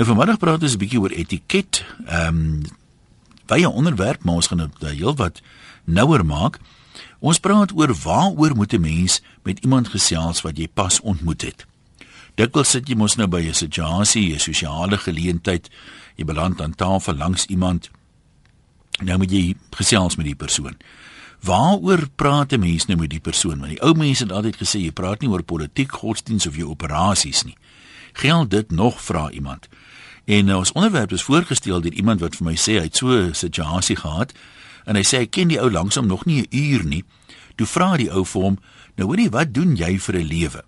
Nou vanmiddag praat ons 'n bietjie oor etiket. Ehm um, baie onderwerp, maar ons gaan dit nou heelwat nouer maak. Ons praat oor waaroor moet 'n mens met iemand gesels wat jy pas ontmoet het. Dikwels sit jy mos nou by 'n situasie, 'n sosiale geleentheid, jy beland aan tafel langs iemand. Nou moet jy gesels met die persoon. Waaroor praat 'n mens nou met die persoon? Want die ou mense het altyd gesê jy praat nie oor politiek, godsdiens of jou operasies nie. Geld dit nog vra iemand. En nou ons onderwerp is voorgestel deur iemand wat vir my sê hy het so 'n situasie gehad en hy sê ek ken die ou langsam nog nie 'n uur nie. Toe vra die ou vir hom, "Nou hoorie, wat doen jy vir 'n lewe?"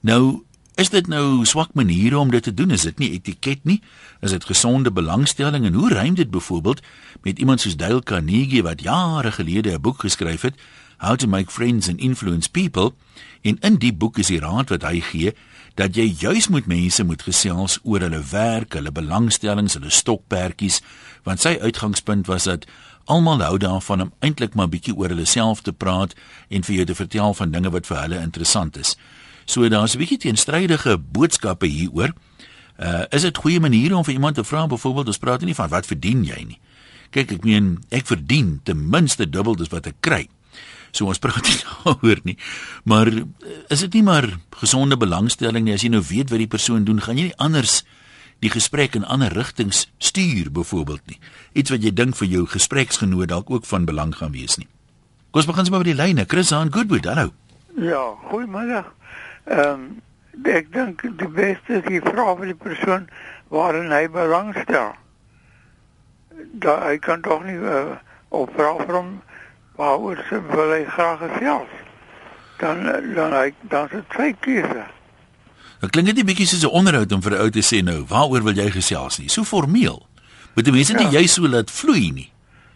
Nou, is dit nou swak maniere om dit te doen? Is dit nie etiket nie? Is dit gesonde belangstelling en hoe rym dit byvoorbeeld met iemand soos Dale Carnegie wat jare gelede 'n boek geskryf het, How to Make Friends and Influence People? En in die boek is die raad wat hy gee dat jy juis met mense moet gesels oor hulle werk, hulle belangstellings, hulle stokperdjies, want sy uitgangspunt was dat almal hou daarvan om eintlik maar bietjie oor hulle self te praat en vir jou te vertel van dinge wat vir hulle interessant is. So daar's 'n bietjie teenstrydige boodskappe hieroor. Uh is dit goeie maniere om vir iemand te vra byvoorbeeld ons praat nie van wat verdien jy nie. Kyk, ek meen ek verdien ten minste dubbel dis wat ek kry. So ons praat nie daaroor nie. Maar uh, is dit nie maar gesonde belangstelling nie as jy nou weet wat die persoon doen, gaan jy nie anders die gesprek in ander rigtings stuur byvoorbeeld nie. Iets wat jy dink vir jou gespreksgenoot dalk ook van belang gaan wees nie. Kom ons begin sommer met die lyne. Chris aan Goodwood. Hallo. Ja, goeiemiddag. Ehm um, ek dink die beste is die vra vir die persoon waarin hy belangstel. Dat hy kan tog nie uh, op vra van waaroor sy wil hy graag gesels. Dan dan hy dan se twee keuse. Dit klink net 'n bietjie soos 'n onderhoud om vir 'n ou te sê nou, waaroor wil jy gesels nie? So formeel. Moet die mense ja. nie jy so laat vloei nie.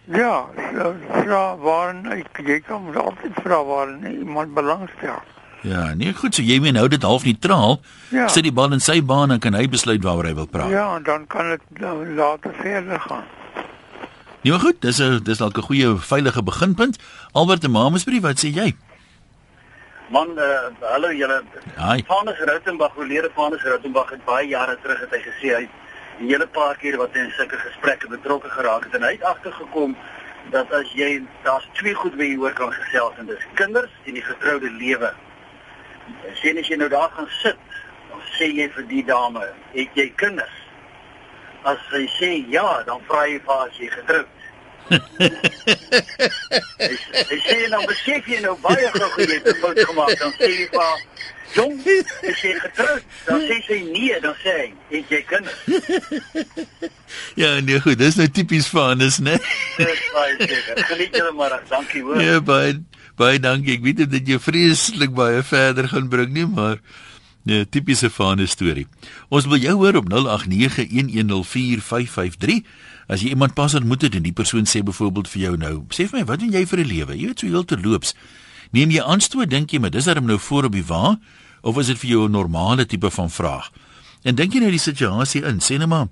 Ja, so vra waarin ek jy kan altyd vra waarin iemand belangstel. Ja, nee, goed, so jy meen hou dit half neutraal. Ja. Sit die bal in sy baan en kan hy besluit waaroor hy wil praat. Ja, dan kan dit later verder gaan. Nee, maar goed, dis 'n dis dalk 'n goeie veilige beginpunt. Albert en Mamesbrief, wat sê jy? Man, uh, hallo julle. Vanus Rautenbach, oorlede Vanus Rautenbach het baie jare terug het hy gesê hy 'n hele paar keer wat hy in sulke gesprekke betrokke geraak het en hy het agtergekom dat as jy daar's twee goed wat jy hoor kan gesels en dis kinders en die getroude lewe sien as jy nou daar gaan sit, dan sê jy vir die dame, "Het jy kinders?" As sy sê ja, dan vra jy vir as jy getroud. Ek sê nou besef jy nou baie gou jy het 'n fout gemaak, dan sê jy vir Jong, ek sê getroud, dan sê sy nee, dan sê hy, "Het jy kinders?" ja, nee, goed, dis nou tipies vir Hannes, né? Dis baie seker. Geniet julle maar, dankie hoor. Ja, baie baie dankie. Ek weet dit jy vreeslik baie verder gaan bring nie, maar 'n tipiese fane storie. Ons wil jou hoor op 0891104553. As jy iemand pas ontmoet het en die persoon sê byvoorbeeld vir jou nou, sê vir my, wat doen jy vir 'n lewe? Jy weet so heel terloops. Neem jy aanstoot dink jy, maar dis darem nou voor op die wa of is dit vir jou 'n normale tipe van vraag? En dink jy nou die situasie in, sê net maar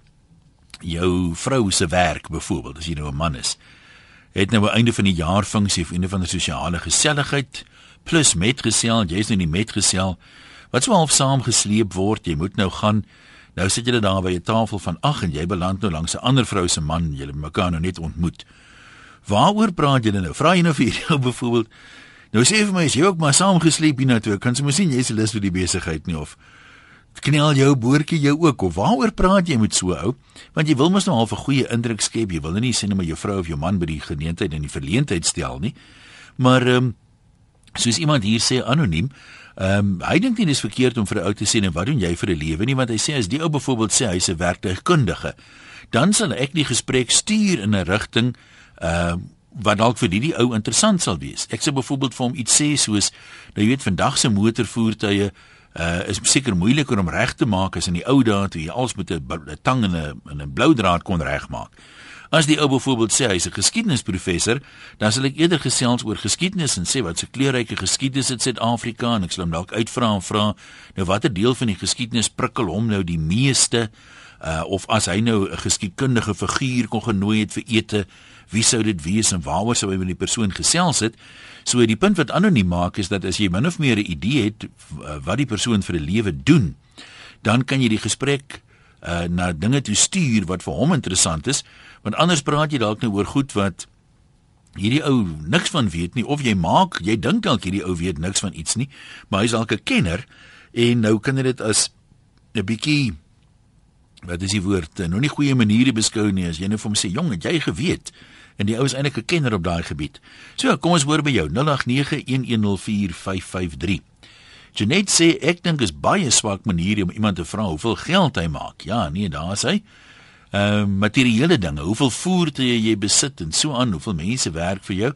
jou vrou se werk byvoorbeeld, as jy nou 'n man is het nou 'n einde van die jaar funksie of einde van 'n sosiale geselligheid plus metgesel, jy's nou nie metgesel wat sou half saam gesleep word, jy moet nou gaan. Nou sit julle daar by 'n tafel van ag en jy beland nou langs 'n ander vrou se man, julle mekaar nou net ontmoet. Waaroor praat julle nou? Vra jy nou vir jou byvoorbeeld Nou sê vir my, as jy ook maar saam gesleep hiernatoe, kan jy mos sien jy's lus vir die besigheid nie of knel jou boortjie jou ook of waaroor praat jy met so ou want jy wil mos nou half 'n goeie indruk skep jy wil nou nie sê net maar jou vrou of jou man by die geleentheid en die verleentheid stel nie maar ehm um, soos iemand hier sê anoniem ehm um, hy dink nie dis verkeerd om vir 'n ou te sê en wat doen jy vir 'n lewe nie want hy sê as die ou byvoorbeeld sê hy's 'n werktuigkundige dan sal ek die gesprek stuur in 'n rigting ehm uh, wat dalk vir die, die ou interessant sal wees. Ek sê byvoorbeeld vir hom iets sê soos nou jy weet vandag se motorvoertuie uh is seker moeiliker om reg te maak as in die ou dae toe jy alles met 'n tang en 'n en 'n blou draad kon regmaak. As die ou byvoorbeeld sê hy's 'n geskiedenisprofessor, dan sal ek eerder gesels oor geskiedenis en sê wat se kleurryke geskiedenis het Suid-Afrika en ek sal hom dalk uitvra en vra nou watter deel van die geskiedenis prikkel hom nou die meeste uh of as hy nou 'n geskiedkundige figuur kon genooi het vir ete, wie sou dit wees en waaroor sou hy met die persoon gesels het? So die punt wat anoniem maak is dat as jy min of meer 'n idee het wat die persoon vir 'n lewe doen, dan kan jy die gesprek uh na dinge toe stuur wat vir hom interessant is, want anders praat jy dalk nou oor goed wat hierdie ou niks van weet nie of jy maak, jy dink dalk hierdie ou weet niks van iets nie, maar hy's dalk 'n kenner en nou kan jy dit as 'n bietjie wat is die woord, nou nie goeie maniere beskou nie as jy nou vir hom sê, "Jong, het jy geweet?" En die ou is eintlik 'n kenner op daai gebied. So, kom ons hoor by jou 0891104553. Janet sê ek dink is baie swak maniere om iemand te vra hoeveel geld hy maak. Ja, nee, daar is hy. Ehm uh, materiële dinge, hoeveel voertuie jy besit en so aan, hoeveel mense werk vir jou.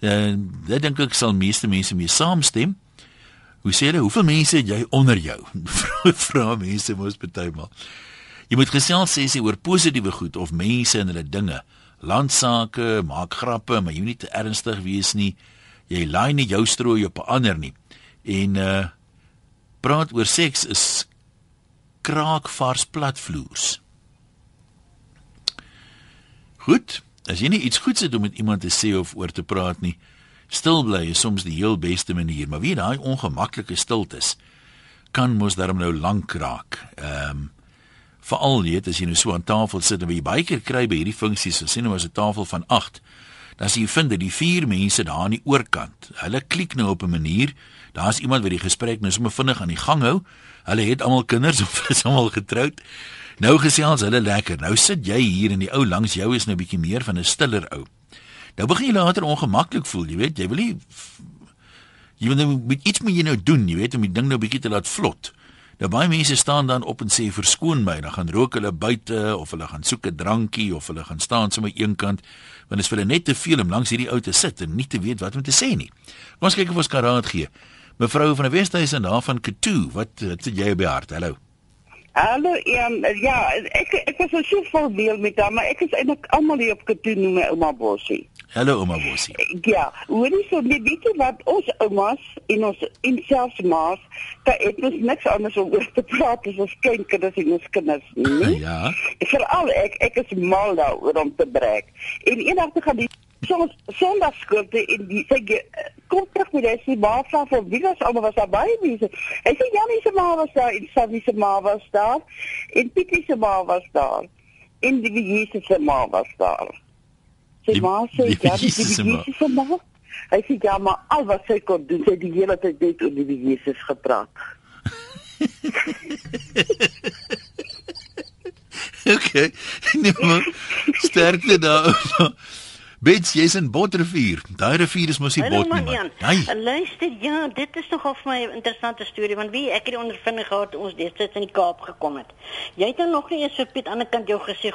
En uh, dit dink ek sal meeste mense mee saamstem. Hoe sê hulle, hoeveel mense het jy onder jou? Vra mense mos partymal. Jy moet gesels sê oor positiewe goed of mense en hulle dinge. Landsake, maak grappe, maar jy moet nie te ernstig wees nie. Jy laai nie jou strooi op 'n ander nie. En uh praat oor seks is kraakvars platvloers. Goed, as jy nie iets goeds het om met iemand te sê of oor te praat nie, stil bly is soms die heel beste manier, maar wie daai ongemaklike stiltes kan mos daarom nou lank raak. Ehm um, veral weet as jy nou so aan tafel sit en jy baie keer kry by hierdie funksies, so sien nou as 'n tafel van 8, dan sien jy vind dat die vier mense daar aan die oorkant, hulle klik nou op 'n manier, daar's iemand wat die gesprek nou sommer vinnig aan die gang hou. Hulle het almal kinders of is almal getroud. Nou gesels hulle lekker. Nou sit jy hier en die ou langs jou is nou bietjie meer van 'n stiller ou. Nou begin jy later ongemaklik voel, jy weet, jy wil nie jy wil nou met iets moet jy nou doen, jy weet, om die ding nou bietjie te laat vlot. Nou baie mense staan dan op en sê verskoon my, dan gaan rook hulle buite of hulle gaan soek 'n drankie of hulle gaan staan sommer eenkant want dit is vir hulle net te veel om langs hierdie ou te sit en nie te weet wat om te sê nie. Kom ons kyk of ons kan raad gee. Mevrou van die Wesduisen daar van Katu, wat wat sê jy by hart? Hallo. Hallo, um, ja, ek ek was so voorbeel met haar, maar ek is eintlik almal hier op Katu noem my ouma Bossie. Hallo ouma Bossie. Ja, hoorie so, jy weet jy wat ons oumas en ons en selfs maas, dat ek mos niks anders om oor te praat as ons kinders en ons kinders nie. Ja. Veral ek ek is mal daaroor om te breek. En eendag te gaan die soms sondagskoolte in die sê kom terug met hy maar vra vir wie was almal was daar baie mense. Hy sê Janie se ma was daar, en Savie se ma was daar, en Pietie se ma was daar. En die Jesus se ma was daar. Sy ma sê ja, die Jesus se ma. Hy sê ja, maar al wat sy kon doen, sy die hele tyd net oor die Jesus gepraat. okay. Nee, maar sterkte daar. Bets, jy's in Botrivier. Daai rivier is mos nie bot nie. Hey. Luister, ja, dit is nogal vir my 'n interessante storie want wie ek het ondervinding gehad ons destyds in die Kaap gekom het. Jy het dan nog nie eens vir Piet aan die kant jou gesê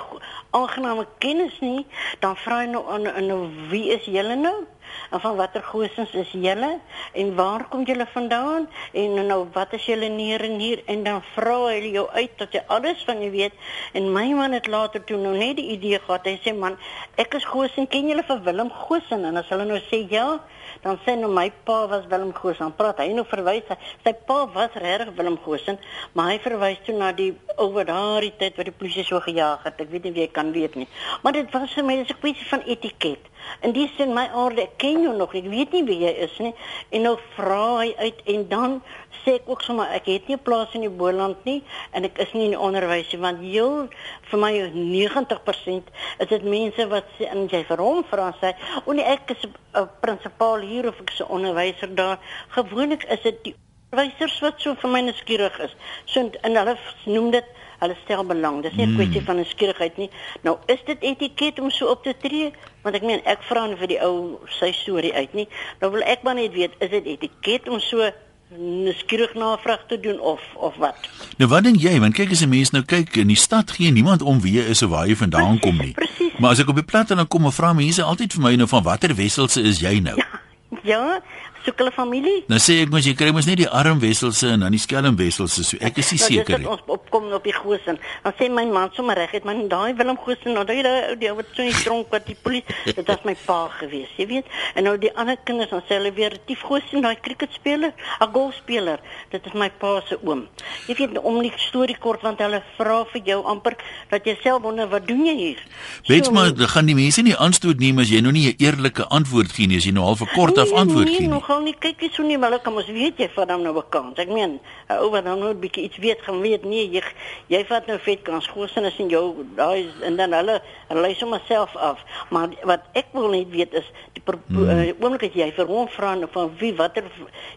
aangename kennis nie, dan vra jy nou aan nou, wie is julle nou? En van watter goosens is julle? En waar kom julle vandaan? En nou wat is julle neer en hier? En dan vra hulle jou uit tot jy alles van jy weet. En my man het later toe nou net die idee gehad. Hy sê man ek is goosen ken julle vir Willem Goosen en as hulle nou sê ja dan sê nou my pa was Willem Goosen praat hy nou verwys sy pa was regtig Willem Goosen maar hy verwys toe na die oor daardie tyd wat die polisie so gejaag het. Ek weet nie wie ek kan weet nie. Maar dit was vir my 'n kwessie van etiket In die sin my aarde, ek ken jou nog nie, ek weet nie wie jy is nie. En nou vra hy uit en dan sê ek ook sommer ek het nie 'n plaas in die Boland nie en ek is nie in die onderwys nie want heel vir my 90% is dit mense wat sê en jy vir hom vra sê, "O nee, ek is 'n prinsipaal hier of ek is 'n onderwyser daar." Gewoonlik is dit die onderwysers wat so vir my nuuskierig is. So en hulle noem dit hulle stel belang. Dis nie 'n kwessie hmm. van 'n skierigheid nie. Nou is dit etiket om so op te tree, want ek meen ek vra net vir die ou sy storie uit nie. Nou wil ek maar net weet, is dit etiket om so nuuskierig navraag te doen of of wat? Nou wat dink jy? Want kyk as 'n mens nou kyk in die stad gee niemand om wie jy is of waar jy vandaan kom nie. Precies. Maar as ek op die plat en dan kom 'n vrou mense altyd vir my nou van watter wesselse is jy nou? Ja. Ja, soek hulle familie. Nou sê ek mos jy kry mos net die armwesselse en dan die skelmwesselse so. Ek is nie nou, seker nie. Ons opkom op die Goosen. Dan sê my man sommer reg het man daai Willem Goosen, nou daai die ou wat so in tronk wat die polisie, dit was my pa gewees, jy weet. En nou die ander kinders dan sê hulle weer die Goosen, daai cricketspeler, 'n golfspeler. Dit is my pa se oom. Jy weet om die storie kort want hulle vra vir jou amper dat jy self wonder wat doen jy hier? Weet so, maar, gaan die mense nie aanstoot neem as jy nou nie 'n eerlike antwoord gee nie, as jy nou half 'n kort af nee, antwoord nee, gee nie. Nee, geval nie kyk jy so nie maar kom ons weet jy van hom nou 'n kans. Ek meen, ou wat nou net bietjie iets weet gaan weet nee, jy jy vat nou vet kans. Goeie is in jou daai en dan hulle hulle lei sommer self af. Maar wat ek wil net weet is die hmm. uh, oomblik as jy vir hom vra van wie watter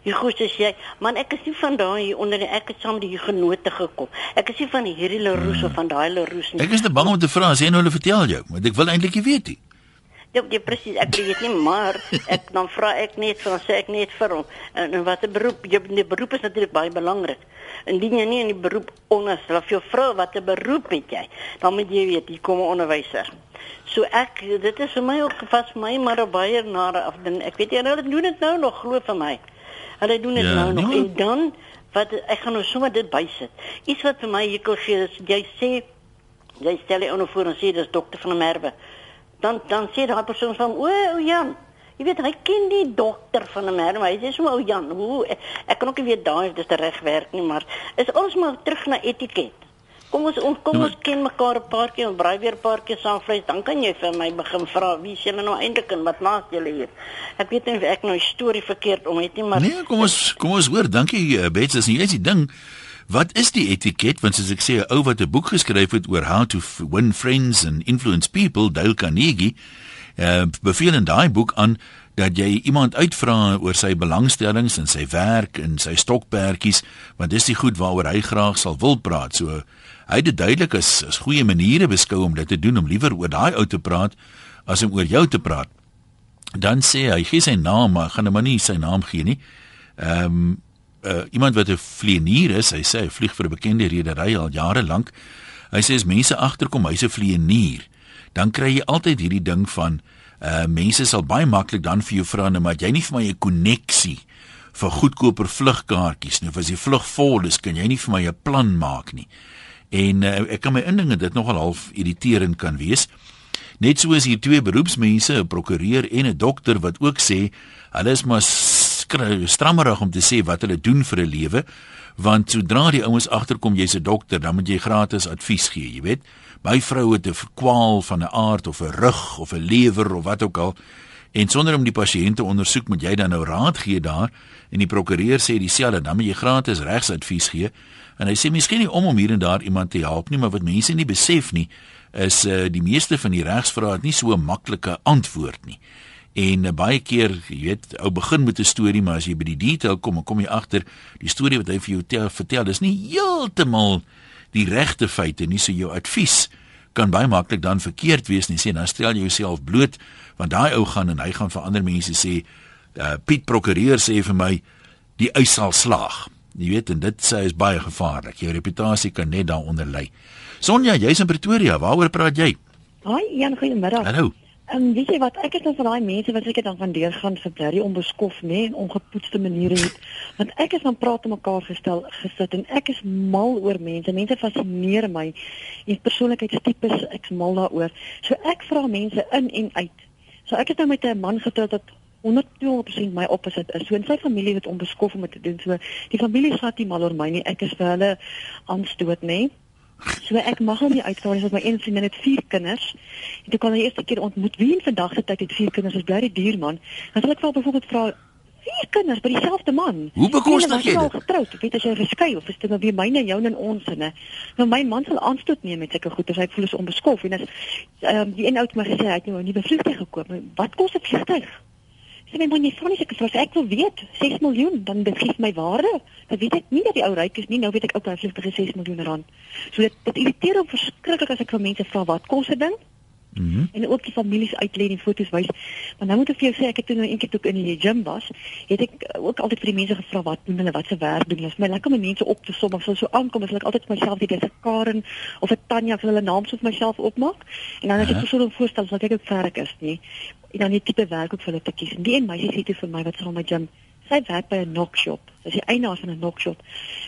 jy goeie is jy? Man, ek is nie van daai onder die ek het saam die genote gekom. Ek is nie van hierdie Leroux hmm. of van daai Leroux nie. Ek is te bang om te vra as jy nou hulle vertel jou, want ek wil eintlik weet nie. Ja, jy presies, ek weet nie, maar ek dan vra ek net van sê ek net vir hom en, en wat 'n beroep, jy die beroep is natuurlik baie belangrik. Indien jy nie in die beroep onderstel of jou vrou wat 'n beroep het jy, dan moet jy weet, hier kom 'n onderwyser. So ek dit is vir my ook vas my maar baie nare af dan ek weet jy nou hulle doen dit nou nog glo vir my. Hulle doen dit ja, nou nog nee. en dan wat ek gaan nou sommer dit bysit. Iets wat vir my kos gee is jy sê jy stel jy onder voor en sê dis dokter van 'n merwe dan dan sê daai persoon van o, o Jan, jy weet hy ken die dokter van 'n merwe, hy sê so o Jan, hoe ek kan ook nie weet daai is dis reg werk nie, maar is ons maar terug na etiket. Kom ons ons kom ons ken mekaar 'n paar keer en braai weer 'n paar keer saam vleis, dan kan jy vir my begin vra wie is julle nou eintlik en wat maak julle hier? Ek weet nie of ek nou 'n storie verkeerd om het nie, maar Nee, kom ons kom ons hoor, dankie uh, Bets, as jy is die ding Wat is die etiket? Want soos ek sê 'n ou wat 'n boek geskryf het oor how to win friends and influence people Dale Carnegie uh, beveel in daai boek aan dat jy iemand uitvra oor sy belangstellings en sy werk en sy stokperdjies want dis die goed waaroor hy graag sal wil praat. So hy het dit duidelik as as goeie maniere beskou om dit te doen om liewer oor daai ou te praat as om oor jou te praat. Dan sê hy gee sy naam maar gaan nou maar nie sy naam gee nie. Ehm um, uh, iemand wat 'n vlieënier is, hy sê hy vlieg vir 'n bekende redery al jare lank. Hy sê as mense agterkom hy's 'n vlieënier, dan kry jy altyd hierdie ding van uh mense sal baie maklik dan vir jou vra nou maar jy nie vir my 'n koneksie vir goedkoper vlugkaartjies nie of as die vlug vol is, kan jy nie vir my 'n plan maak nie. En uh, ek kan my indinge dit nogal half irriterend kan wees. Net soos hier twee beroepsmense, 'n prokureur en 'n dokter wat ook sê hulle is maar strammerig om te sê wat hulle doen vir 'n lewe want sodra die ouens agterkom jy's 'n dokter dan moet jy gratis advies gee jy weet. My vrou het 'n kwaal van 'n aard of 'n rug of 'n lewer of wat ook al. En sonder om die pasiënte ondersoek moet jy dan nou raad gee daar. En die prokureur sê dieselfde dan moet jy gratis regsadvies gee. En hy sê miskien nie om om hier en daar iemand te help nie maar wat mense nie besef nie is uh, die meeste van die regsvrae het nie so 'n maklike antwoord nie En uh, baie keer, jy weet, ou begin met 'n storie, maar as jy by die detail kom, dan kom jy agter die storie wat hy vir jou tel, vertel, dis nie heeltemal die regte feite nie, so jou advies kan baie maklik dan verkeerd wees nie. Sê dan stel jy jouself bloot want daai ou gaan en hy gaan vir ander mense sê, uh, Piet prokureur sê vir my die eis sal slaag. Jy weet en dit sê is baie gevaarlik. Jou reputasie kan net daaronder lê. Sonja, jy's in Pretoria. Waaroor praat jy? Haai, Jan, goeiemiddag. Hallo. En um, weet jy wat? Ek is nou van daai mense wat seker dan van deurgaan vir baie onbeskof nê nee, en ongepoetste maniere het want ek is dan praat met mekaar gestel gesit en ek is mal oor mense. Mense fascineer my en persoonlikheidstipes ek is mal daaroor. So ek vra mense in en uit. So ek het nou met 'n man getroud wat 100% my opposite is. So in sy familie het onbeskof om te doen. So die familie skat nie mal oor my nie. Ek is vir hulle aanstoot nê. nee. So ek mag hom nie uitvra nie, want my een vriendin het vier kinders. En toe kan hy eerste keer ontmoet wie in vandag se tyd het vier kinders, is bly die duur man. Dan sal ek wel byvoorbeeld vra vier kinders by dieselfde man. Hoe bekostig jy dit? Getroud, weet as jy geskei of is dit nou weer myne, joune en ons en nou my man sal aanstoot neem met sulke goeie, hy voel so onbeskof en as ehm um, die een oud my gesê hy het nou 'n nuwe vliegtuig gekoop. Wat kos 'n vliegtuig? Sê my jy vra nie seker vir ek wil weet 6 miljoen, dan dit gee my waarde. Dan weet ek nie dat die ou ryk is nie, nou weet ek ook hy het 6 miljoen rand. So dit dit irriteer hom verskriklik as ek van mense vra wat kos 'n ding? Mm -hmm. En ook die families uitlei en foto's wys. Maar nou moet ek vir jou sê ek het toe nou eendag toe in die gym was, het ek ook altyd vir die mense gevra wat doen hulle, wat se werk doen hulle. My lekker om mense op te som of so so aankom as ek altyd vir myself weet dis 'n Karen of 'n Tanya vir hulle naam soos myself opmaak. En dan as ek uh -huh. so 'n voorstel wat ek ook verk is nie en dan die tipe werk ook vir hulle te kies. En die een meisie sê toe vir my wat sy met gym, sy werk by 'n knockshop. Sy is die eienaar van 'n knockshop.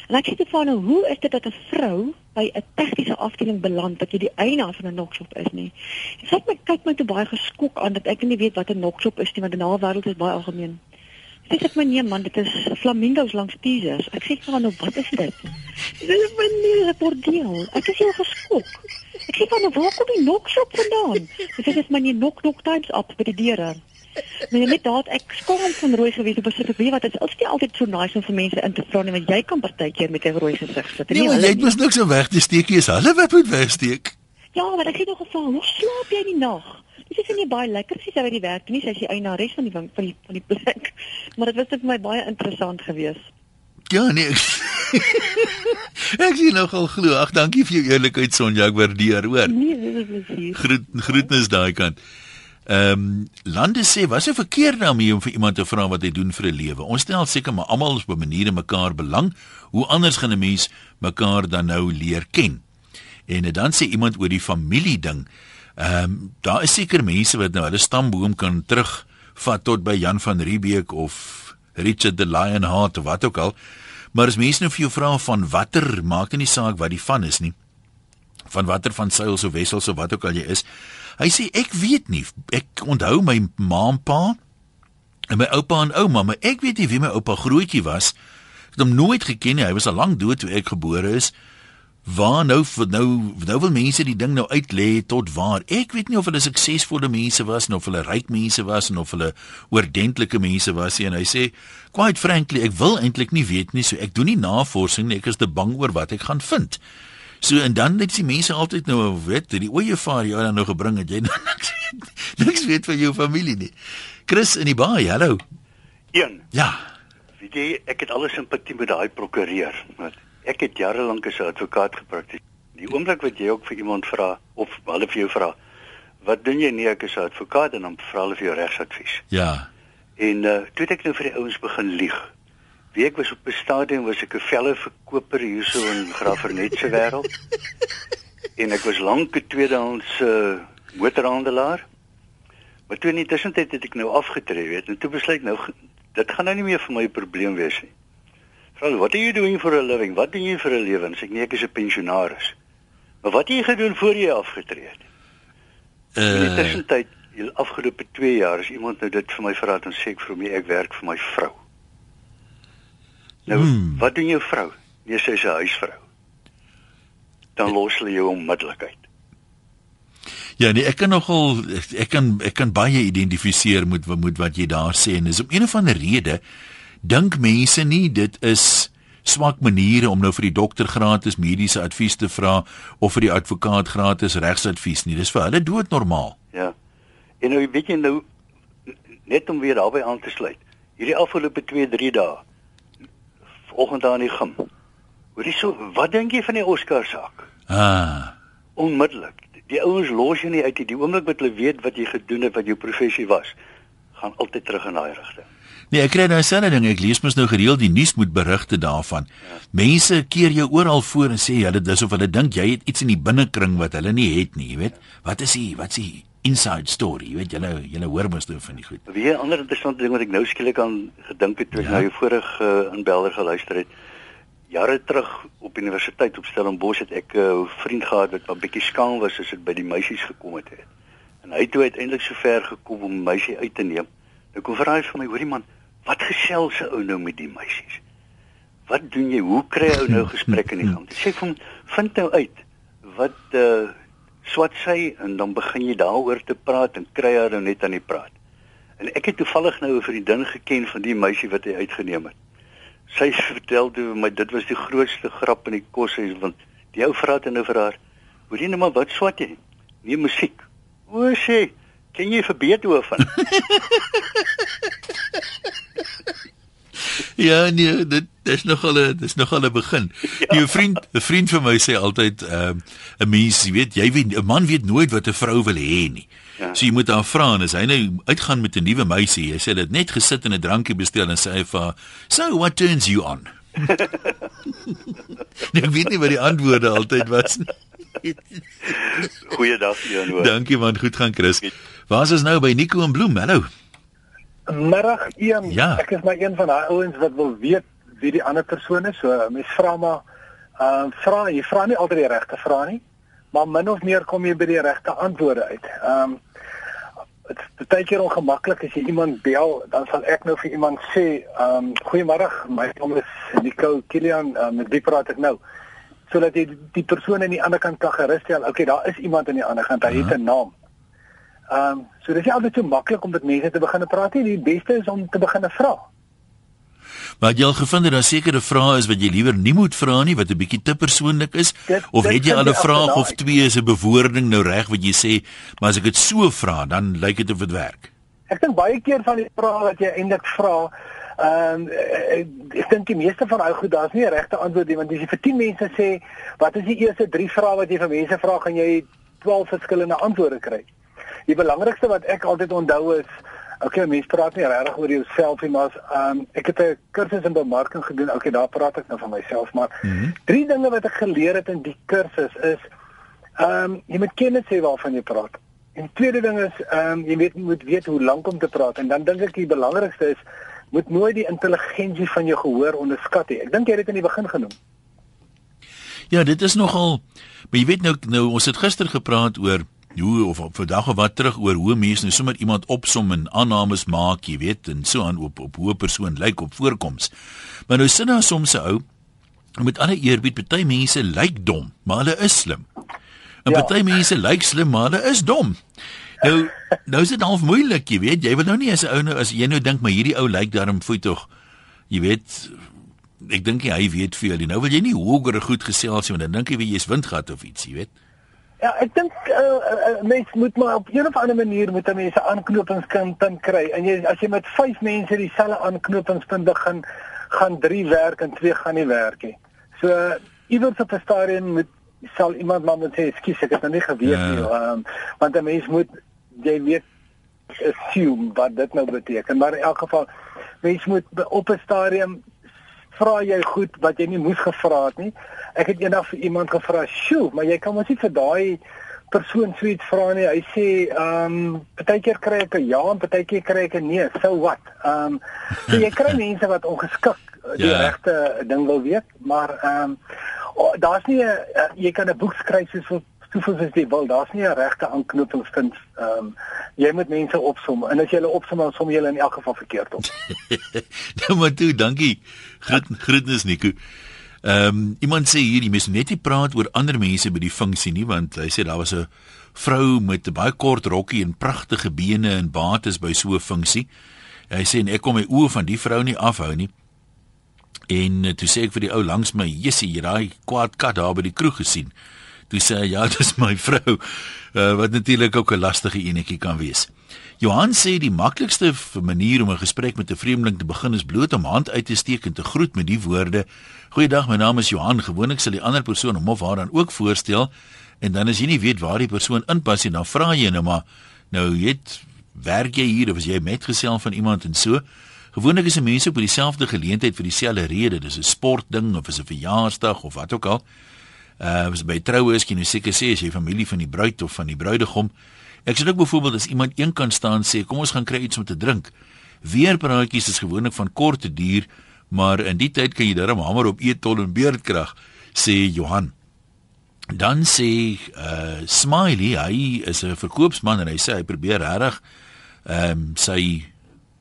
En ek sê te vir haar, hoe is dit dat 'n vrou by 'n tegniese afdeling beland dat jy die eienaar van 'n knockshop is nie? En sy het my kyk my te baie geskok aan dat ek nie weet wat 'n knockshop is nie, want in haar wêreld is baie algemeen. Sy sê my nee man, dit is flamingos langs teasers. Ek sê vir haar nou, wat is dit? Dit is 'n nuwe bordeel. Ek is heel geskok. Ek sê van waar kom die knockshop vandaan? Dit is my nie knock knock times op by die deure. Nee, net daad ek skaam van rooi gewees op 'n sitopie wat is is nie altyd so nice om vir mense in te vra nie want jy kan partykeer met 'n rooi gesig sit. Nee, jy het mos niks om weg te steek nie. Is hulle wat moet wegsteek? Ja, maar ek het nog gevra, hoe slaap jy die nag? Dis is nie baie lekker as jy by die werk nie, sy is die eienares van die van die van die plek. Maar dit was vir my baie interessant geweest. Ja, nee. ek sien nogal glo. Ag, dankie vir jou eerlikheid Sonja, ek waardeer, hoor. Nee, dit is plesier. Groet groetnis daai kant. Ehm um, lande sê was se verkeerd daarmee om vir iemand te vra wat hy doen vir 'n lewe. Ons stel seker maar almal op 'n manier mekaar belang. Hoe anders gaan 'n mens mekaar dan nou leer ken? En dan sê iemand oor die familie ding. Ehm um, daar is seker mense wat nou hulle stamboom kan terugvat tot by Jan van Riebeeck of Richard the Lionheart of wat ook al. Maar as mense nou vir jou vra van watter maak nie saak wat die van is nie. Van watter van seils of wessels of wat ook al jy is. Hy sê ek weet nie. Ek onthou my ma en pa en my oupa en ouma, maar ek weet nie wie my oupa grootjie was. Ek het hom nooit geken nie. Hy was al lank dood toe ek gebore is waar nou nou nou wil mense die ding nou uitlê tot waar? Ek weet nie of hulle suksesvolle mense was of hulle ryk mense was of hulle oordentlike mense was nie. En hy sê quite frankly ek wil eintlik nie weet nie so ek doen nie navorsing nie. Ek is te bang oor wat ek gaan vind. So en dan net die mense altyd nou weet die ooievaar jou dan nou gebring het. Jy niks niks weet van jou familie nie. Chris in die baai hallo. Een. Ja. Weet jy ek het alle simpatie met daai prokureur. Want ek het jare lank as 'n advokaat gepraktiseer. Die oomblik wat jy ook vir iemand vra of hulle vir jou vra, wat doen jy nie ek is 'n advokaat en dan vra hulle vir jou regsadvies. Ja. En uh toe het ek nou vir die ouens begin lieg. Wie ek was op 'n stadium was ek 'n velle verkoper hierso in Graafrenet se wêreld. en ek was lank 'n tweedehands uh motorhandelaar. Maar toe in die tussentyd het ek nou afgetree, weet, en toe besluit nou dit gaan nou nie meer vir my 'n probleem wees nie. Vra, "What are you doing for a living? Wat doen jy vir 'n lewe?" Sê ek, "Nee, ek is 'n pensionaris." Maar wat het jy gedoen voor jy afgetree het? Uh In die tussentyd, die afgelope 2 jaar, as iemand nou dit vir my vra, dan sê ek vir hom, "Ek werk vir my vrou." Nou, hmm. wat doen jou vrou? Nee, sy is 'n huisvrou. Dan los hulle jou onmiddellik uit. Ja, nee, ek kan nogal ek kan ek kan baie identifiseer met met wat jy daar sê en dis om een of ander rede dink mense nie dit is swak maniere om nou vir die dokter gratis mediese advies te vra of vir die advokaat gratis regsadvies nie. Dis vir hulle doodnormaal. Ja. En nou weet jy nou net om weer daarby aan te sluit. Hierdie afgelope 2-3 dae vanoggend aan die gim. Hoorie so, wat dink jy van die Oscar saak? Ah. Onmiddellik. Die ouens los jy nie uit die oomblik wat hulle weet wat jy gedoen het, wat jou professie was, gaan altyd terug in daai rigting. Nee, ek kry nou selfe ding. Ek lees mos nou gereeld die nuus met berigte daarvan. Mense keer jou oral voor en sê hulle dis of hulle dink jy het iets in die binnekring wat hulle nie het nie, jy weet. Wat is die wat is die inside story? Jy weet julle julle hoor mos nou van die goed. Wie 'n ander interessante ding wat ek nou skielik aan gedink het toe ek ja. jou vorige uh, inbelder geluister het. Jare terug op universiteit op Stellenbosch het ek 'n uh, vriend gehad wat 'n bietjie skaam was as dit by die meisies gekom het. En hy het toe uiteindelik so ver gekom om 'n meisie uit te neem. Nou kom vra hy vir my, hoorie man, Wat gesels 'n ou nou met die meisies? Wat doen jy? Hoe kry ou nou gesprekke in die gang? Sê vir hom, vind nou uit wat uh swat sy en dan begin jy daaroor te praat en kry haar nou net aan die praat. En ek het toevallig nou 'n vriendin geken van die meisie wat hy uitgeneem het. Sy vertel toe my dit was die grootste grap in die koshuis want die ou vra dit nou vir haar. Hoor jy nou maar wat swat jy? Nee, musiek. O, sê, ken jy vir Beethoven? Ja, nee, dit dis nogal 'n dis nogal 'n begin. Ja. 'n Vriend, 'n vriend van my sê altyd ehm uh, 'n mens, jy weet, jy weet 'n man weet nooit wat 'n vrou wil hê nie. Ja. So jy moet haar vra en as hy nou uitgaan met 'n nuwe meisie, hy sê dit net gesit en 'n drankie bestel en sê hy vir "So what turns you on?" nee, ek weet nie wat die antwoorde altyd was nie. Goeiedag, Jan. Dankie man, goed gaan Chris. Waar is ons nou by Nico en Bloem? Hallo. Middag 1. Ja. Ek is maar een van daai ouens wat wil weet wie die ander persoon is. So mens vra maar uh, vra jy vra nie altyd die regte vrae nie, maar min of meer kom jy by die regte antwoorde uit. Ehm um, dit is baie keer ongemaklik as jy iemand bel, dan sal ek nou vir iemand sê, ehm um, goeiemôre, my naam is Nico Kilian, uh, met wie praat ek nou? Sodat jy die persoon aan die ander kant kan gerusstel. Okay, daar is iemand aan die ander kant, hy uh -huh. het 'n naam. Ehm um, so dis nie altyd so maklik om met mense te begin praat nie. Die beste is om te begin vra. Maar jy al gevind dat daar sekere vrae is wat jy liewer nie moet vra nie wat 'n bietjie te persoonlik is dit, of dit het jy al 'n vraag of twee is 'n bewoording nou reg wat jy sê, maar as ek dit so vra, dan lyk dit of dit werk. Ek dink baie keer van die vrae wat jy eintlik vra, ehm um, ek, ek dink die meeste van daai goed daar's nie 'n regte antwoord nie want as jy vir 10 mense sê wat is die eerste 3 vrae wat jy vir mense vra, gaan jy 12 verskillende antwoorde kry. Die belangrikste wat ek altyd onthou is Okay, mense praat nie regtig oor jouself nie, maar um, ek het 'n kursus in bemarking gedoen. Okay, daar praat ek nou van myself, maar mm -hmm. drie dinge wat ek geleer het in die kursus is ehm um, jy moet kennis hê waarvan jy praat. En die tweede ding is ehm um, jy weet moet weet hoe lank om te praat en dan dink ek die belangrikste is moet nooit die intelligensie van jou gehoor onderskat nie. Ek dink jy het dit in die begin genoem. Ja, dit is nogal maar jy weet nou nou ons het gister gepraat oor hoe of op vandag of wat terug oor hoe mense nou sommer iemand opsom en aannames maak, jy weet, en so aan op op hoe 'n persoon lyk op voorkoms. Maar nou sin daar soms 'n ou met alle eerbied, baie mense lyk dom, maar hulle is slim. En ja. baie mense lyk slim, maar hulle is dom. Nou nou is dit half moeilik, jy weet, jy wil nou nie as 'n ou nou as jy nou dink maar hierdie ou lyk darm voet tog. Jy weet ek dink hy weet veel. Nou wil jy nie hoër goed gesels nie, want dan dink jy wie jy's windgat of iets, jy weet. Ja, ek dink uh, uh, mense moet maar op 'n of ander manier moet mense aanknopingspunt kry. En jy as jy met 5 mense dieselfde aanknopingspunt begin, gaan 3 werk en 2 gaan nie werk nie. So iewers op 'n stadium moet sal iemand maar moet sê, "Skus, ek het nog nie geweet ja. nie." Um, want 'n mens moet jy weet assume wat dit nou beteken. Maar in elk geval, mens moet op 'n stadium vra jy goed wat jy nie moes gevra het nie. Ek het eendag vir iemand gevra, "Sjoe, maar jy kan mos nie vir daai persoon suits vra nie." Hy sê, "Ehm, um, partykeer kry ek 'n ja en partykeer kry ek 'n nee. So wat?" Ehm, um, so jy kry mense wat ongeskik die yeah. Ja. regte ding wil weet, maar ehm um, oh, daar's nie 'n uh, jy kan 'n boek skryf soos soveel as jy wil. Daar's nie 'n regte aanknopingspunt. Ehm um, jy moet mense opsom en as jy hulle opsom, dan som jy hulle in elk geval verkeerd op. nou maar toe, dankie. Groet groetnis Nico. Ehm um, iemand sê hier jy mis net nie praat oor ander mense by die funksie nie want hy sê daar was 'n vrou met 'n baie kort rokkie en pragtige bene en bates by so 'n funksie. Hy sê ek kom my oë van die vrou nie afhou nie. En toe sê ek vir die ou langs my, "Jessie, jy daai kwaad kat daar by die kroeg gesien." Toe sê hy, "Ja, dis my vrou." Uh, wat natuurlik ook 'n lastige enetjie kan wees. Johan sê die maklikste manier om 'n gesprek met 'n vreemdeling te begin is bloot om hand uit te steek en te groet met die woorde: "Goeiedag, my naam is Johan." Gewoonlik sal die ander persoon hom of haar dan ook voorstel en dan as jy nie weet waar die persoon inpas nie, dan vra jy nou maar: "Nou, het werk jy hier of is jy metgesel van iemand en so?" Gewoonlik is mense op dieselfde geleentheid vir dieselfde rede, dis 'n sportding of is 'n verjaarsdag of wat ook al. Uh, as by troue is jy nou seker sê as jy familie van die bruid of van die bruidegom Ek sê ook byvoorbeeld as iemand een kan staan sê kom ons gaan kry iets om te drink. Weer praatjies is gewoonlik van kort duur, maar in die tyd kan jy darm hamer op eetol en beerdkrag sê Johan. Dan sê uh Smiley, hy is 'n verkoopsman en hy sê hy probeer regtig ehm um, sy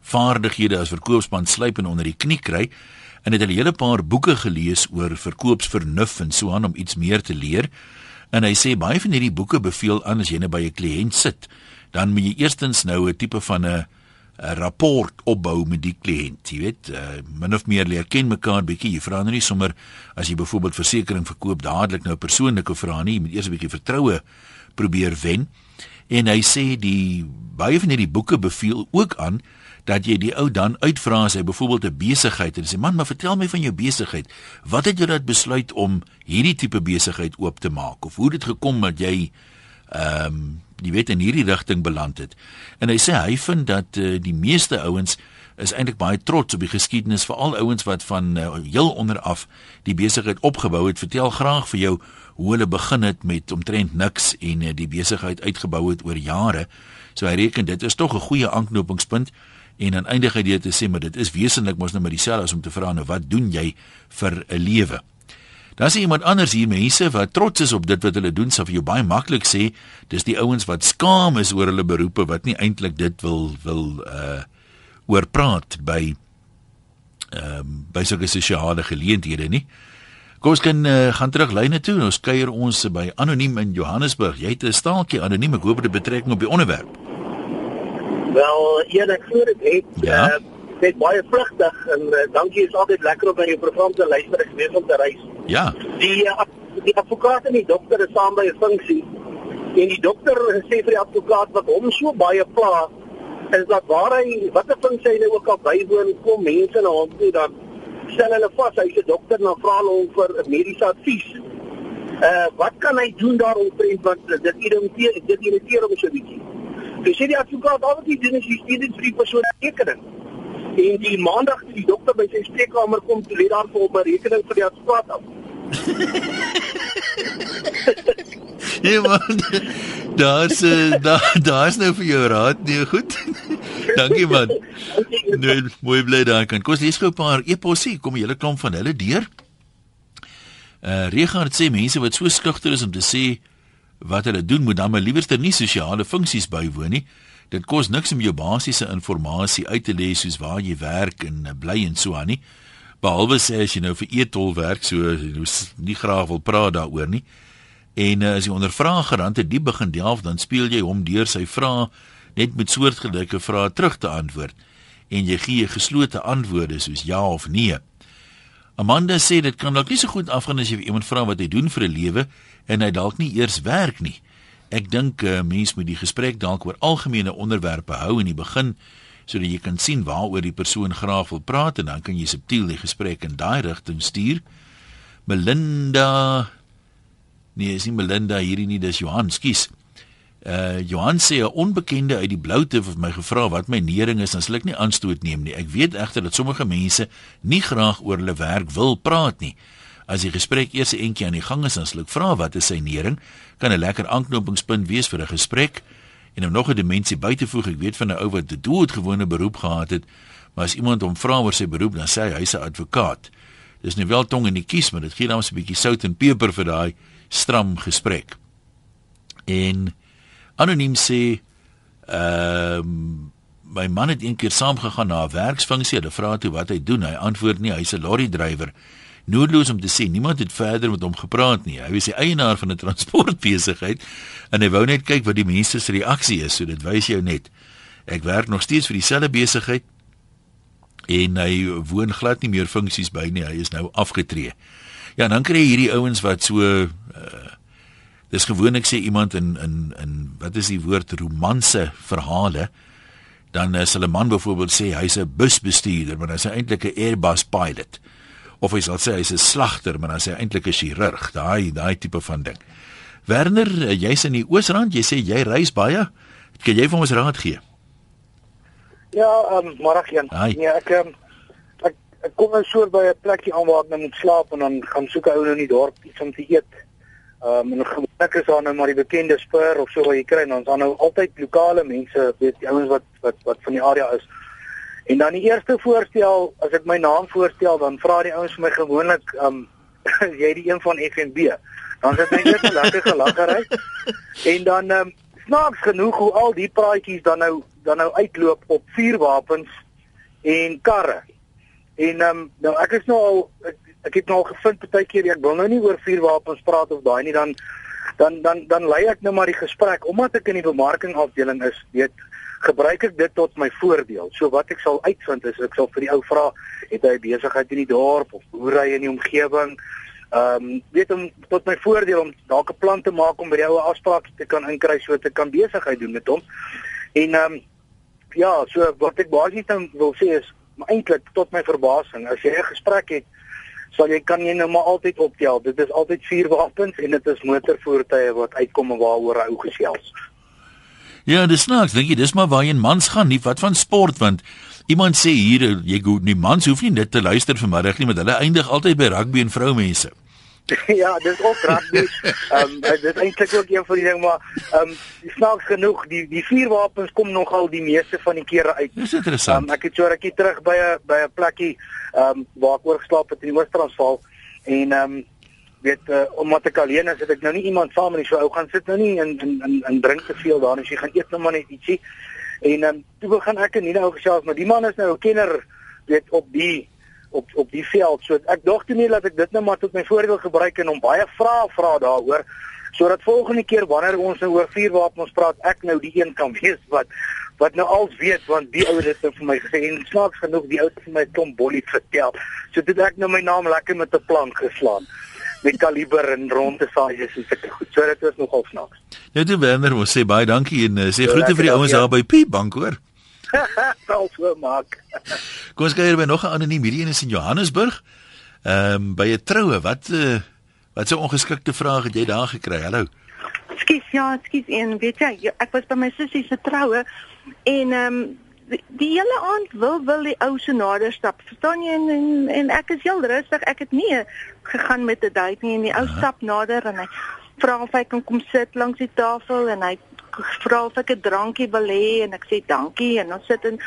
vaardighede as verkoopsman slyp en onder die knie kry en het 'n hele paar boeke gelees oor verkoopsvernuf en so aan om iets meer te leer. En hy sê baie van hierdie boeke beveel aan as jy net by 'n kliënt sit, dan moet jy eerstens nou 'n tipe van 'n 'n rapport opbou met die kliënt, jy weet, uh, min of meer leer ken mekaar bietjie. Jy vra nou nie sommer as jy byvoorbeeld versekerings verkoop dadelik nou persoonlike vraag nie, jy moet eers 'n bietjie vertroue probeer wen. En hy sê die baie van hierdie boeke beveel ook aan dat jy die ou dan uitvra as hy byvoorbeeld 'n besigheid en sê man maar vertel my van jou besigheid. Wat het jou laat besluit om hierdie tipe besigheid oop te maak? Of hoe het dit gekom dat jy ehm um, jy weet in hierdie rigting beland het? En hy sê hy vind dat uh, die meeste ouens is eintlik baie trots op die geskiedenis veral ouens wat van uh, heel onder af die besigheid opgebou het. Vertel graag vir jou hoe hulle begin het met omtrent niks en uh, die besigheid uitgebou het oor jare. So hy reken dit is tog 'n goeie aanknopingspunt en aan eindig hy dit te sê maar dit is wesentlik mos nou met dieselfde as om te vra nou wat doen jy vir 'n lewe Dan sien iemand anders hier mense wat trots is op dit wat hulle doen, sou vir jou baie maklik sê, dis die ouens wat skaam is oor hulle beroepe wat nie eintlik dit wil wil uh oor praat by ehm um, by sulke sosiale geleenthede nie. Kom ons kan uh, gaan terug lyne toe. Ons kuier ons by anoniem in Johannesburg. Jy het 'n staaltjie anoniem. Ek hoop dit betrekking op die onderwerp. Wel, een ek glo dit het ja. uh, net baie vlugtig en uh, dankie is altyd lekker om by jou program te luister ek weet om te reis. Ja. Die uh, die advokaat en die dokter is saam by 'n funksie. En die dokter sê vir die advokaat wat hom so baie pla is dat waar hy watter funksie hy nou ook al bywoon kom mense na hom toe dan stel hulle vas hy's 'n dokter na vra hulle hom vir mediese advies. Uh wat kan hy doen daaromtrent want dit irriteer dit irriteer hom so 'n bietjie. Dis sê die advokaat al wat hy doen is hy stuur dit vir die persoon rekening. En die maandag toe die dokter by sy spreekkamer kom, toe lê daar vir hom 'n rekening vir die advokaat af. Ja man. Daar's daar daar's nou vir jou raad nee goed. Dankie man. Nee, mooi bly daar kan. Kom lees gou 'n paar eposie, kom 'n hele klomp van hulle deur. Uh Regard sê mense wat so skugter is om te sê wat hulle doen, moet dan maar liewerste nie sosiale funksies bywoon nie. Dit kos niks om jou basiese inligting uit te lê soos waar jy werk en uh, bly en so aan nie. Behalwe sê as jy nou vir etol werk, so jy nie graag wil praat daaroor nie. En uh, as jy ondervra gerande diep begin delf, dan speel jy hom deur sy vrae net met soortgelyke vrae terug te antwoord en jy gee geslote antwoorde soos ja of nee. Amanda sê dit kan dalk nie so goed afgaan as jy iemand vra wat hy doen vir 'n lewe en hy dalk nie eers werk nie. Ek dink 'n uh, mens moet die gesprek dalk oor algemene onderwerpe hou in die begin sodat jy kan sien waaroor die persoon graag wil praat en dan kan jy subtiel die gesprek in daai rigting stuur. Melinda Nee, is nie Melinda hierdie nie, dis Johan, skus. Uh Johan sê 'n onbekende uit die bloute het my gevra wat my nering is, dan sal ek nie aanstoot neem nie. Ek weet egter dat sommige mense nie graag oor hulle werk wil praat nie. As die gesprek eers 'n entjie aan die gang is, dan sal ek vra wat is sy nering? Kan 'n lekker aanknopingspunt wees vir 'n gesprek. En om nog 'n dimensie by te voeg, ek weet van 'n ou wat 'n doodgewone beroep gehad het, maar as iemand hom vra oor sy beroep, dan sê hy hy's 'n advokaat. Dis nie wel tong in die kies, maar dit gee dan 'n bietjie sout en peper vir daai stram gesprek. En anoniem sê ehm um, my man het eendag saamgegaan na 'n werksfunksie. Hulle vra toe wat hy doen. Hy antwoord nie, hy's 'n lorry drywer. Noodloos om te sê niemand het verder met hom gepraat nie. Hy was die eienaar van 'n transportbesigheid en hy wou net kyk wat die mense se reaksie is. So dit wys jou net. Ek werk nog steeds vir dieselfde besigheid en hy woon glad nie meer funksies by nie. Hy is nou afgetree. Ja, dan kry jy hierdie ouens wat so uh dis gewoonlik sê iemand in in in wat is die woord romanse verhale dan is hulle man byvoorbeeld sê hy's 'n busbestuurder, maar hy's eintlik 'n Airbus pilot. Of hy sal sê hy's 'n slagter, maar hy's eintlik 'n chirurg. Daai daai tipe van ding. Werner, eh, jy's in die Oosrand, jy sê jy reis baie. Kan jy vir ons raad gee? Ja, ehm um, môre gaan. Nee, ek um, ek kom nou so by 'n plekjie aan waar ek nou moet slaap en dan gaan soek ou nou in die dorp iets om te eet. Ehm um, en gewoonlik is daar nou maar die bekende spur of so wat jy kry en ons dan nou altyd lokale mense, weet jy, ouens wat wat wat van die area is. En dan die eerste voorstel, as ek my naam voorstel, dan vra die ouens vir my gewoonlik ehm um, jy die een van FNB. Dan sit my net 'n lekker gelaggery. En dan ehm um, snaaks genoeg hoe al die praatjies dan nou dan nou uitloop op vuurwapens en karre. En ehm um, nou ek is nou al ek, ek het nou al gevind baie keer ek wil nou nie oor vuurwapens praat of daai nie dan dan dan dan lei ek nou maar die gesprek omdat ek in die bemarking afdeling is, weet gebruik ek dit tot my voordeel. So wat ek sal uitvind is ek sal vir die ou vra het hy besigheid in die dorp of boerdery in die omgewing. Ehm um, weet om tot my voordeel om dalk 'n plan te maak om by die ou afsprake te kan inkry so te kan besigheid doen met hom. En ehm um, ja, so wat ek basies dan wil sê is eintlik tot my verbasing, as jy 'n gesprek het, sal jy kan jy nou maar altyd optel. Dit is altyd vier wapens en dit is motorvoertuie wat uitkom en waaroor hy gesels. Ja, dis snaaks, dink jy, dis maar waar jy mans gaan, nie wat van sport want iemand sê hier jy goed, nie mans hoef nie dit te luister vanmiddag nie, maar hulle eindig altyd by rugby en vroumense. ja, dis ook rugby. Ehm um, dit is eintlik ook een van die ding maar ehm um, snaaks genoeg die die vuurwapens kom nogal die meeste van die kere uit. Dis interessant. Um, ek het so rukkie terug by 'n by 'n plekkie ehm um, waar ek oorgeslaap het in die Oos-Transvaal en ehm um, weet uh, omdat ek alleen is, het ek nou nie iemand saam my so ou gaan sit nou nie in in in, in drink te veel daar, as jy gaan eet nou maar net ietsie. En um, toe begin ek en Nina ou gesels, maar die man is nou 'n kenner weet op die op op die veld. So ek dog toe nie dat ek dit nou maar tot my voordeel gebruik en om baie vrae vra daaroor. sodat volgende keer wanneer ons nou oor vuurwapens praat, ek nou die een kan wees wat wat nou al weet want die ouer het vir my gesê en snaaks genoeg die ouer het vir my klomp bollie vertel. So dit ek nou my naam lekker met 'n plank geslaan met kaliber en ronde saajes en sulke goed. So dit is nogal snaaks. Ja, toe Werner, ons sê baie dankie en uh, sê groete vir die ouens daar by P Bank hoor. Sal so maak. Kom ons kyk hier by nog 'n anoniem hierdie een is in Johannesburg. Ehm um, by 'n troue, wat uh, wat so ongeskikte vrae het jy daar gekry? Hallo. Skus, ja, skus en weet jy, ek was by my sussie se troue en ehm um, die, die hele aand wil wil die ou se nader stap. Verstaan jy en, en en ek is heel rustig. Ek het nie gegaan met 'n date nie en die ou stap nader en hy vra of hy kan kom sit langs die tafel en hy vra of ek 'n drankie wil hê en ek sê dankie en ons sit en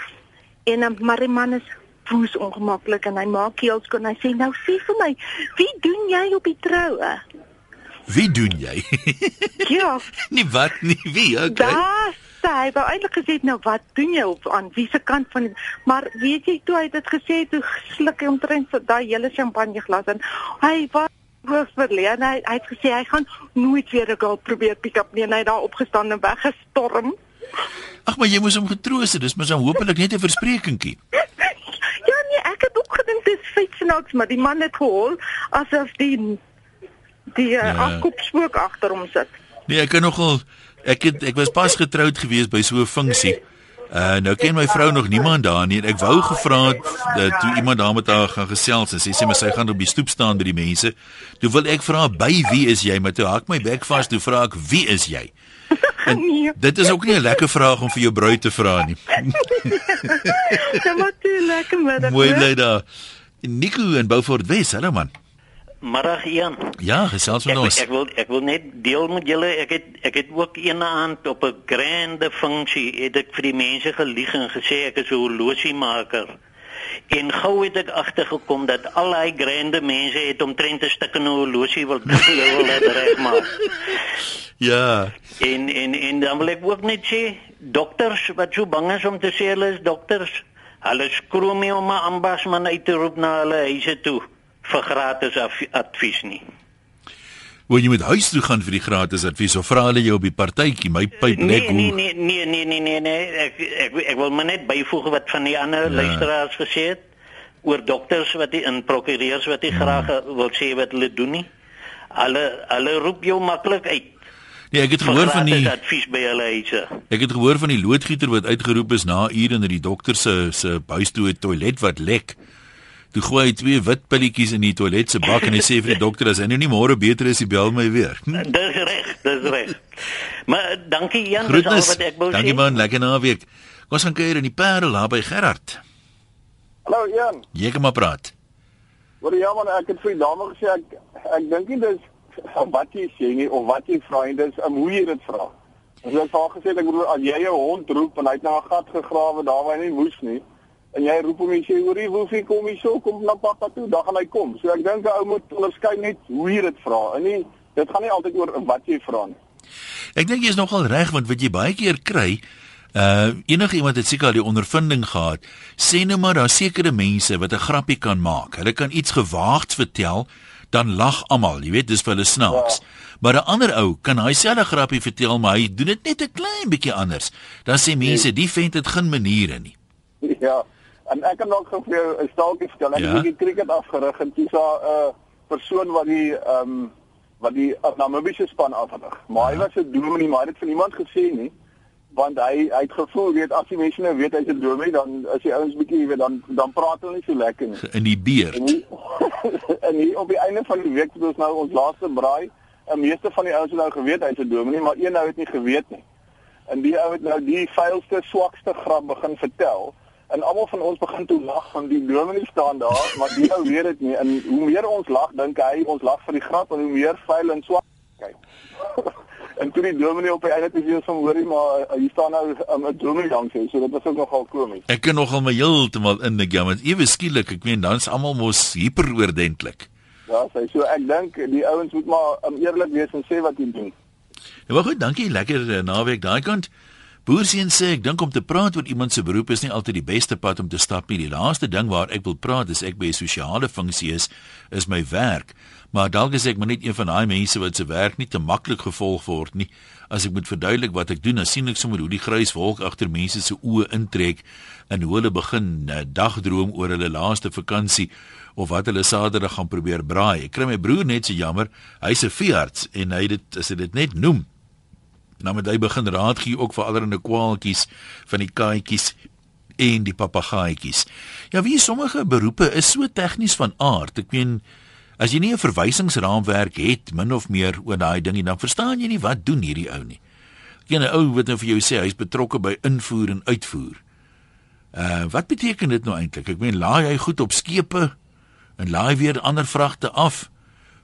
en maar die man is voes ongemaklik en hy maak keels kon hy sê nou sê vir my wie doen jy op die troue Wie doen jy? ja. Nee, wat nie wie, okay. Das hy wou eintlik gesê nou wat doen jy op aan wie se kant van maar weet jy toe hy dit gesê toe sluk hy omtrent vir daai hele champagne glas en hy was hoogs verleen hy, hy het gesê hy gaan nooit weer 'n girl probeer pick up nie en hy daar opgestaan en weggestorm. Ag maar jy moes hom getroos het dis mos dan hopelik net 'n versprekingkie. Ja nee ek het ook gedink dis fietsnaaks maar die man het gehoor asof die die uh, ja. afkoopspook agter hom sit. Nee ek kan nogal Ek het ek was pas getroud gewees by so 'n funksie. Uh nou ken my vrou nog niemand daar nie en ek wou gevra het uh, toe iemand daar met haar gaan gesels en sy sê my sy gaan op die stoep staan by die mense. Toe wil ek vra by wie is jy? Maar toe hak my bek vas toe vra ek wie is jy? En nee. dit is ook nie 'n lekker vraag om vir jou bruid te vra nie. Dit moet lekker middag. Mooi bly daar. Nico in Beaufort Wes, hallo man. Middag Ian. Ja, gesels met ons. Ek wil ek wil net deel met julle. Ek het ek het ook een aand op 'n grande funksie het ek vir die mense gelieg en gesê ek is 'n horlosiemaker. En gou het ek agtergekom dat al daai grande mense het omtrent 'n stuk in 'n horlosie wil wil laat regmaak. Ja. En en en dan wil ek ook net sê dokters wat so bang is om te sê hulle is dokters. Hulle skroom nie om 'n ambasman uit te roep na hulle huise toe vir gratis advies nie. Wil jy met huis toe gaan vir die gratis advies of vra hulle jou op die partytjie? My pyp lek hoe. Nee, nee, nee, nee, nee, nee, nee. Ek ek ek wil maar net byvoeg wat van die ander ja. luisteraars gesê het oor dokters wat die in prokureurs wat die ja. graag wil sê wat hulle doen nie. Hulle hulle roep jou maklik uit. Nee, ek het gehoor van die advies by hulle huise. Ek het gehoor van die loodgieter wat uitgeroep is na ure in die dokter se se huis toe 'n toilet wat lek. Toe gooi hy twee wit pilletjies in die toilet se bak en hy sê vir die dokter as hy nou nie môre beter is, hy bel my weer. Hm? Dis reg, dis reg. Maar dankie Jan, dis al wat ek wou sê. Dankie man, lekker naweek. Kom ons gaan kuier in die Parel daar by Gerard. Hallo Jan. Jy kom maar praat. Wat ja man, ek het vir die dame gesê ek ek dink nie dis wat jy sê nie of wat jy vra nie, dis om hoe jy dit vra. Jy het al gesê ek bedoel as jy 'n hond roep en hy het na 'n gat gegrawe daar waar hy nie moes nie en jy roep hom en sê hoor jy wil vir kom hier so kom na pappa toe dan gaan hy kom so ek dink 'n ou moet onderskei net hoe jy dit vra en nie dit gaan nie altyd oor wat jy vra nie ek dink jy is nogal reg want wat jy baie keer kry uh enige iemand het seker al die ondervinding gehad sê nou maar daar sekere mense wat 'n grappie kan maak hulle kan iets gewaagd vertel dan lag almal jy weet dis vir hulle snaaks ja. Maar 'n ander ou kan hy selfe grappie vertel, maar hy doen dit net 'n klein bietjie anders. Dan sê mense, nee. die vent het geen maniere nie. Ja. En ek kan dalk gou vir jou 'n staaltjie vertel. Ek ja? het die cricket afgerig en dis 'n uh, persoon wat die ehm um, wat die Namibiese span afgerig. Maar ja. hy was 'n dominee, maar hy het vir niemand gesê nie want hy hy het gevoel weet as die mense nou weet hy's 'n dominee dan as die ouens bietjie weet dan dan praat hulle nie so lekker nie. In die beerd. En, die, en hier op die einde van die week het ons nou ons laaste braai. Die meeste van die ouens het nou geweet hy's 'n dominee, maar een nou het nie geweet nie. En die ou het nou die vuilste swakste grap begin vertel en almal van ons begin toe lag van die dominee staan daar, maar die ou weet dit nie en hoe meer ons lag, dink hy ons lag vir die grap en hoe meer vuil en swak kyk. en toe die dominee op die einde te sien van hoorie maar uh, hier staan nou um, 'n dominee langs hom, so dit was ook nogal komies. Ek kan nogal my heeltemal indink ja, want ewe skielik, ek meen dan's almal mos hyperoordentlik. Ja, sy so ek dink die ouens moet maar um, eerlik wees en sê wat hulle doen. Ja, maar goed, dankie, lekker uh, naweek daai kant. Boerseun sê ek dink om te praat oor iemand se beroep is nie altyd die beste pad om te stap nie. Die laaste ding waar ek wil praat is ek by 'n sosiale funksie is, is my werk. Maar dalk is ek maar net een van daai mense wat se werk nie te maklik gevolg word nie. As ek moet verduidelik wat ek doen, dan sien ek sommer hoe die grys wolk agter mense se oë intrek en hoe hulle begin uh, dagdroom oor hulle laaste vakansie of wat hulle Saterdag gaan probeer braai. Ek kry my broer net so jammer. Hy's 'n veearts en hy dit as hy dit net noem. Nou met hy begin raad gee ook vir allerlei kwaaltjies van die kaaitjies en die papegaaitjies. Ja, wie sommige beroepe is so tegnies van aard. Ek meen as jy nie 'n verwysingsraamwerk het min of meer oor daai dingie dan verstaan jy nie wat doen hierdie ou nie. Ek ken 'n ou wat nou vir jou sê hy's betrokke by invoer en uitvoer. Uh wat beteken dit nou eintlik? Ek meen laai hy goed op skepe en laai weer ander vragte af.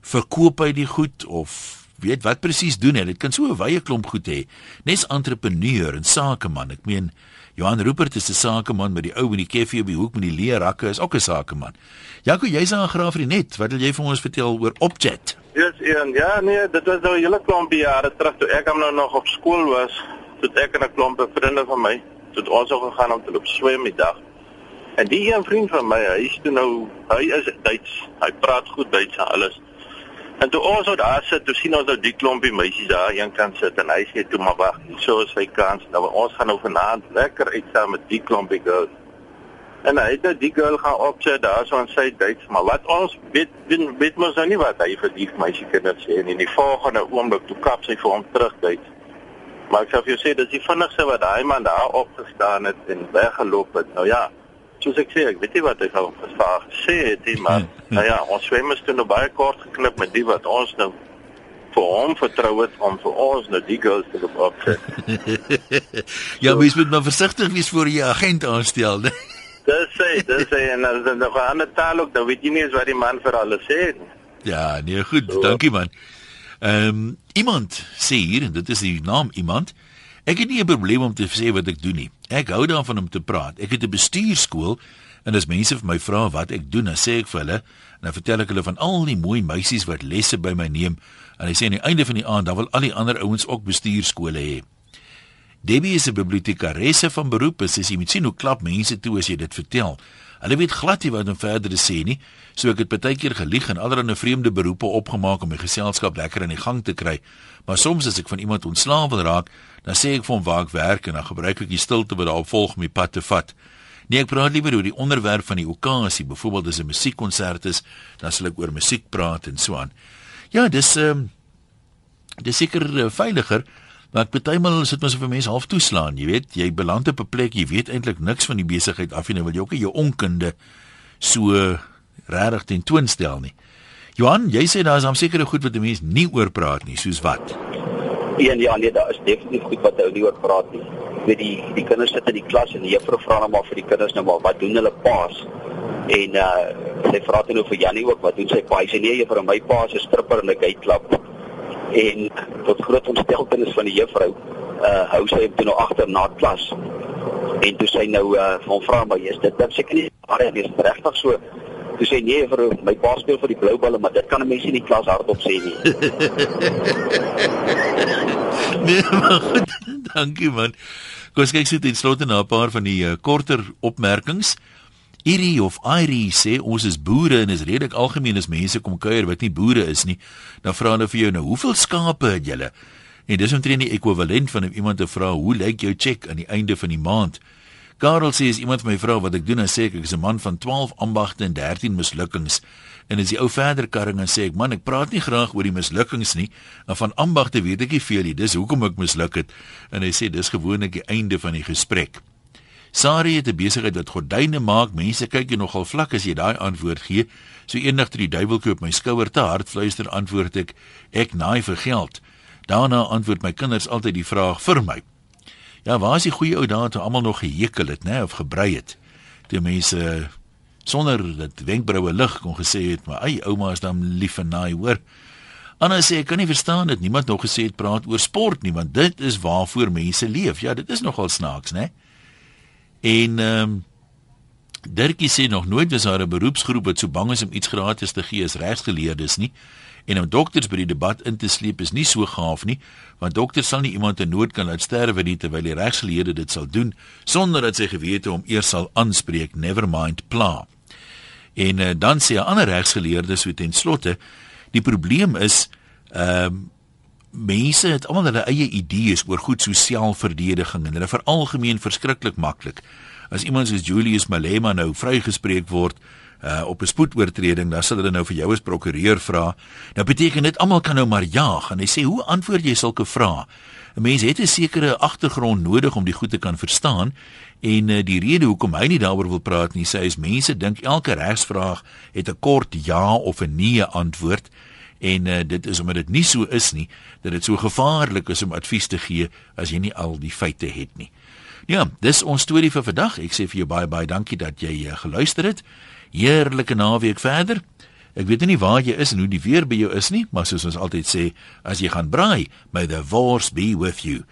Verkoop hy die goed of weet wat presies doen hy? Dit kan so 'n wye klomp goed hê. Nes entrepreneur en sakeman. Ek meen Johan Rupert is 'n sakeman met die ou in die koffie op die hoek met die leë rakke is ook 'n sakeman. Jaco, jy's aan graaf vir die net. Wat wil jy vir ons vertel oor Opjet? Yes, Ian. Ja, nee, dit was nou 'n hele klomp jare terug toe ek hom nou nog op skool was. Toe ek en 'n klomp vriende van my, toe ons ook gegaan om te loop swem die dag. En die een vriend van my, hy is toe nou, hy is Duits. Hy praat goed Duits en alles. En toe ons daar sit, toe sien ons nou die klompie meisies daar een kant sit en hy sê toe maar wag, so is sy kans. Nou ons gaan nou vanaand lekker uit saam met die klompie girls. En hy het nou die girl gaan opset daar so aan sy Duits, maar wat ons weet, weet, weet mos nou nie wat hy vir die meisie kinders sê en in die volgende oomblik toe kap sy vir hom terug Duits. Maar ek sê vir jou sê dis die vinnigste wat daai man daar opgestaan het en weggeloop het. Nou ja, soos ek sê, ek weet nie wat hy van gesag sê het nie, maar nou ja, ons swemmers het nou baie kort geknip met die wat ons nou vir hom vertrou het om vir ons nou die girls te opset. ja, mens moet maar versigtig wees voor jy agent aanstel, né? Dis sê, dis sê en as dan nog 'n ander taal ook, dan weet jy nie eens wat die man vir alles sê nie. Ja, nee, goed, so. dankie man. Ehm um, iemand sê hier en dit is die naam iemand Ek het nie 'n probleem om te sê wat ek doen nie. Ek hou daarvan om te praat. Ek het 'n bestuurskool en as mense vir my vra wat ek doen, dan sê ek vir hulle en dan vertel ek hulle van al die mooi meisies wat lesse by my neem en hulle sê aan die einde van die aand dan wil al die ander ouens ook bestuurskole hê. Debbie is 'n bibliotekaresse van beroep. Sy sê jy moet sien hoe klap mense toe as jy dit vertel. Hulle weet glad nie wat om verder te sê nie. So ek het baie keer gelieg en allerlei vreemde beroepe opgemaak om my geselskap lekker in die gang te kry. Maar soms as ek van iemand ontslaaw wil raak, dan sê ek vir hom waar ek werk en dan gebruik ek die stilte wat daar volg om die pad te vat. Nee, ek praat liewer oor die onderwerp van die okasie. Byvoorbeeld as 'n musiekkonsert is, dan sal ek oor musiek praat en so aan. Ja, dis ehm um, dis seker uh, veiliger. Maar partymal sit mens vir mense half toeslaan, jy weet, jy beland op 'n plek, jy weet eintlik niks van die besigheid af nie, wil jy ook nie jou onkunde so regtig ten toon stel nie. Johan, jy sê daar is hom sekere goed wat mense nie oor praat nie, soos wat? Een ja, nee, daar is definitief goed wat ou nie oor praat nie. Weet die die kinders sit in die klas en die juffrou vra nou maar vir die kinders nou maar wat doen hulle paas? En uh sy vra toe nou vir Jannie ook wat doen sy pa? Sy nee, juffrou, my pa is 'n stripper en 'n gate club en tot groot ontsteltenis van die juffrou uh hou sy hom toe nou agter na klas en toe sy nou uh hom vra maar is dit dan seker nie hy is regtig so toe sê nee vir my pa speel vir die blou balle maar dit kan 'n mens nie in die klas hardop sê nie nee maar goed dankie man kom kyk sit in slotte na 'n paar van die uh, korter opmerkings Iri of Iri sê ons is boere en is redelik algemeen as mense kom kuier wat nie boere is nie. Dan vra hulle vir jou nou, hoeveel skape het julle? En dis omtrent die ekwivalent van iemand te vra, hoe lyk jou cheque aan die einde van die maand? Karel sê as iemand my vra wat ek doen, dan sê ek ek is 'n man van 12 ambagte en 13 mislukkings. En as die ou verder karring en sê ek man, ek praat nie graag oor die mislukkings nie, en van ambagte weet ek nie veel nie. Dis hoekom ek misluk het. En hy sê dis gewoonlik die einde van die gesprek. Sari het 'n besigheid wat gordyne maak. Mense kyk jy nogal vlak as jy daai antwoord gee. So eendag toe die duiwel koop my skouer te hard fluister antwoord ek ek naai vir geld. Daarna antwoord my kinders altyd die vraag vir my. Ja, waar is die goeie ou dae toe almal nog gehekel het, nê, of gebrei het? Die mense sonder dat wenkbroue lig kon gesê het, maar ai ouma is dan lief en naai, hoor. Anna sê ek kan nie verstaan dat niemand nog gesê het praat oor sport nie, want dit is waarvoor mense leef. Ja, dit is nogal snaaks, nê? En ehm um, Dirkie sê nog nooit was daar 'n beroepsgroep wat so bang is om iets gratis te gee as regsgeleerdes nie. En om dokters by die debat in te sleep is nie so gaaf nie, want dokters sal nie iemand in nood kan laat sterwe nie terwyl die regsgeleerde dit sal doen sonder dat sy gewete hom eers sal aanspreek, never mind pla. En uh, dan sê 'n ander regsgeleerde so ten slotte, die probleem is ehm um, mense het almal hulle eie idees oor goed so selfverdediging en hulle veralgemeen verskriklik maklik. As iemand soos Julius Malema nou vrygespreek word, uh, op 'n spoedoortreding, dan sal hulle nou vir jou as prokureur vra. Nou beteken dit almal kan nou maar jaag en hy sê hoe antwoord jy sulke vrae? 'n Mens het 'n sekere agtergrond nodig om die goed te kan verstaan en uh, die rede hoekom hy nie daaroor wil praat nie, sê hy is mense dink elke regsvraag het 'n kort ja of 'n nee antwoord en uh, dit is omdat dit nie so is nie dat dit so gevaarlik is om advies te gee as jy nie al die feite het nie. Ja, dis ons storie vir vandag. Ek sê vir jou baie baie dankie dat jy uh, geluister het heerlike naweek verder. Ek weet nie waar jy is en hoe die weer by jou is nie, maar soos ons altyd sê, as jy gaan braai, may the force be with you.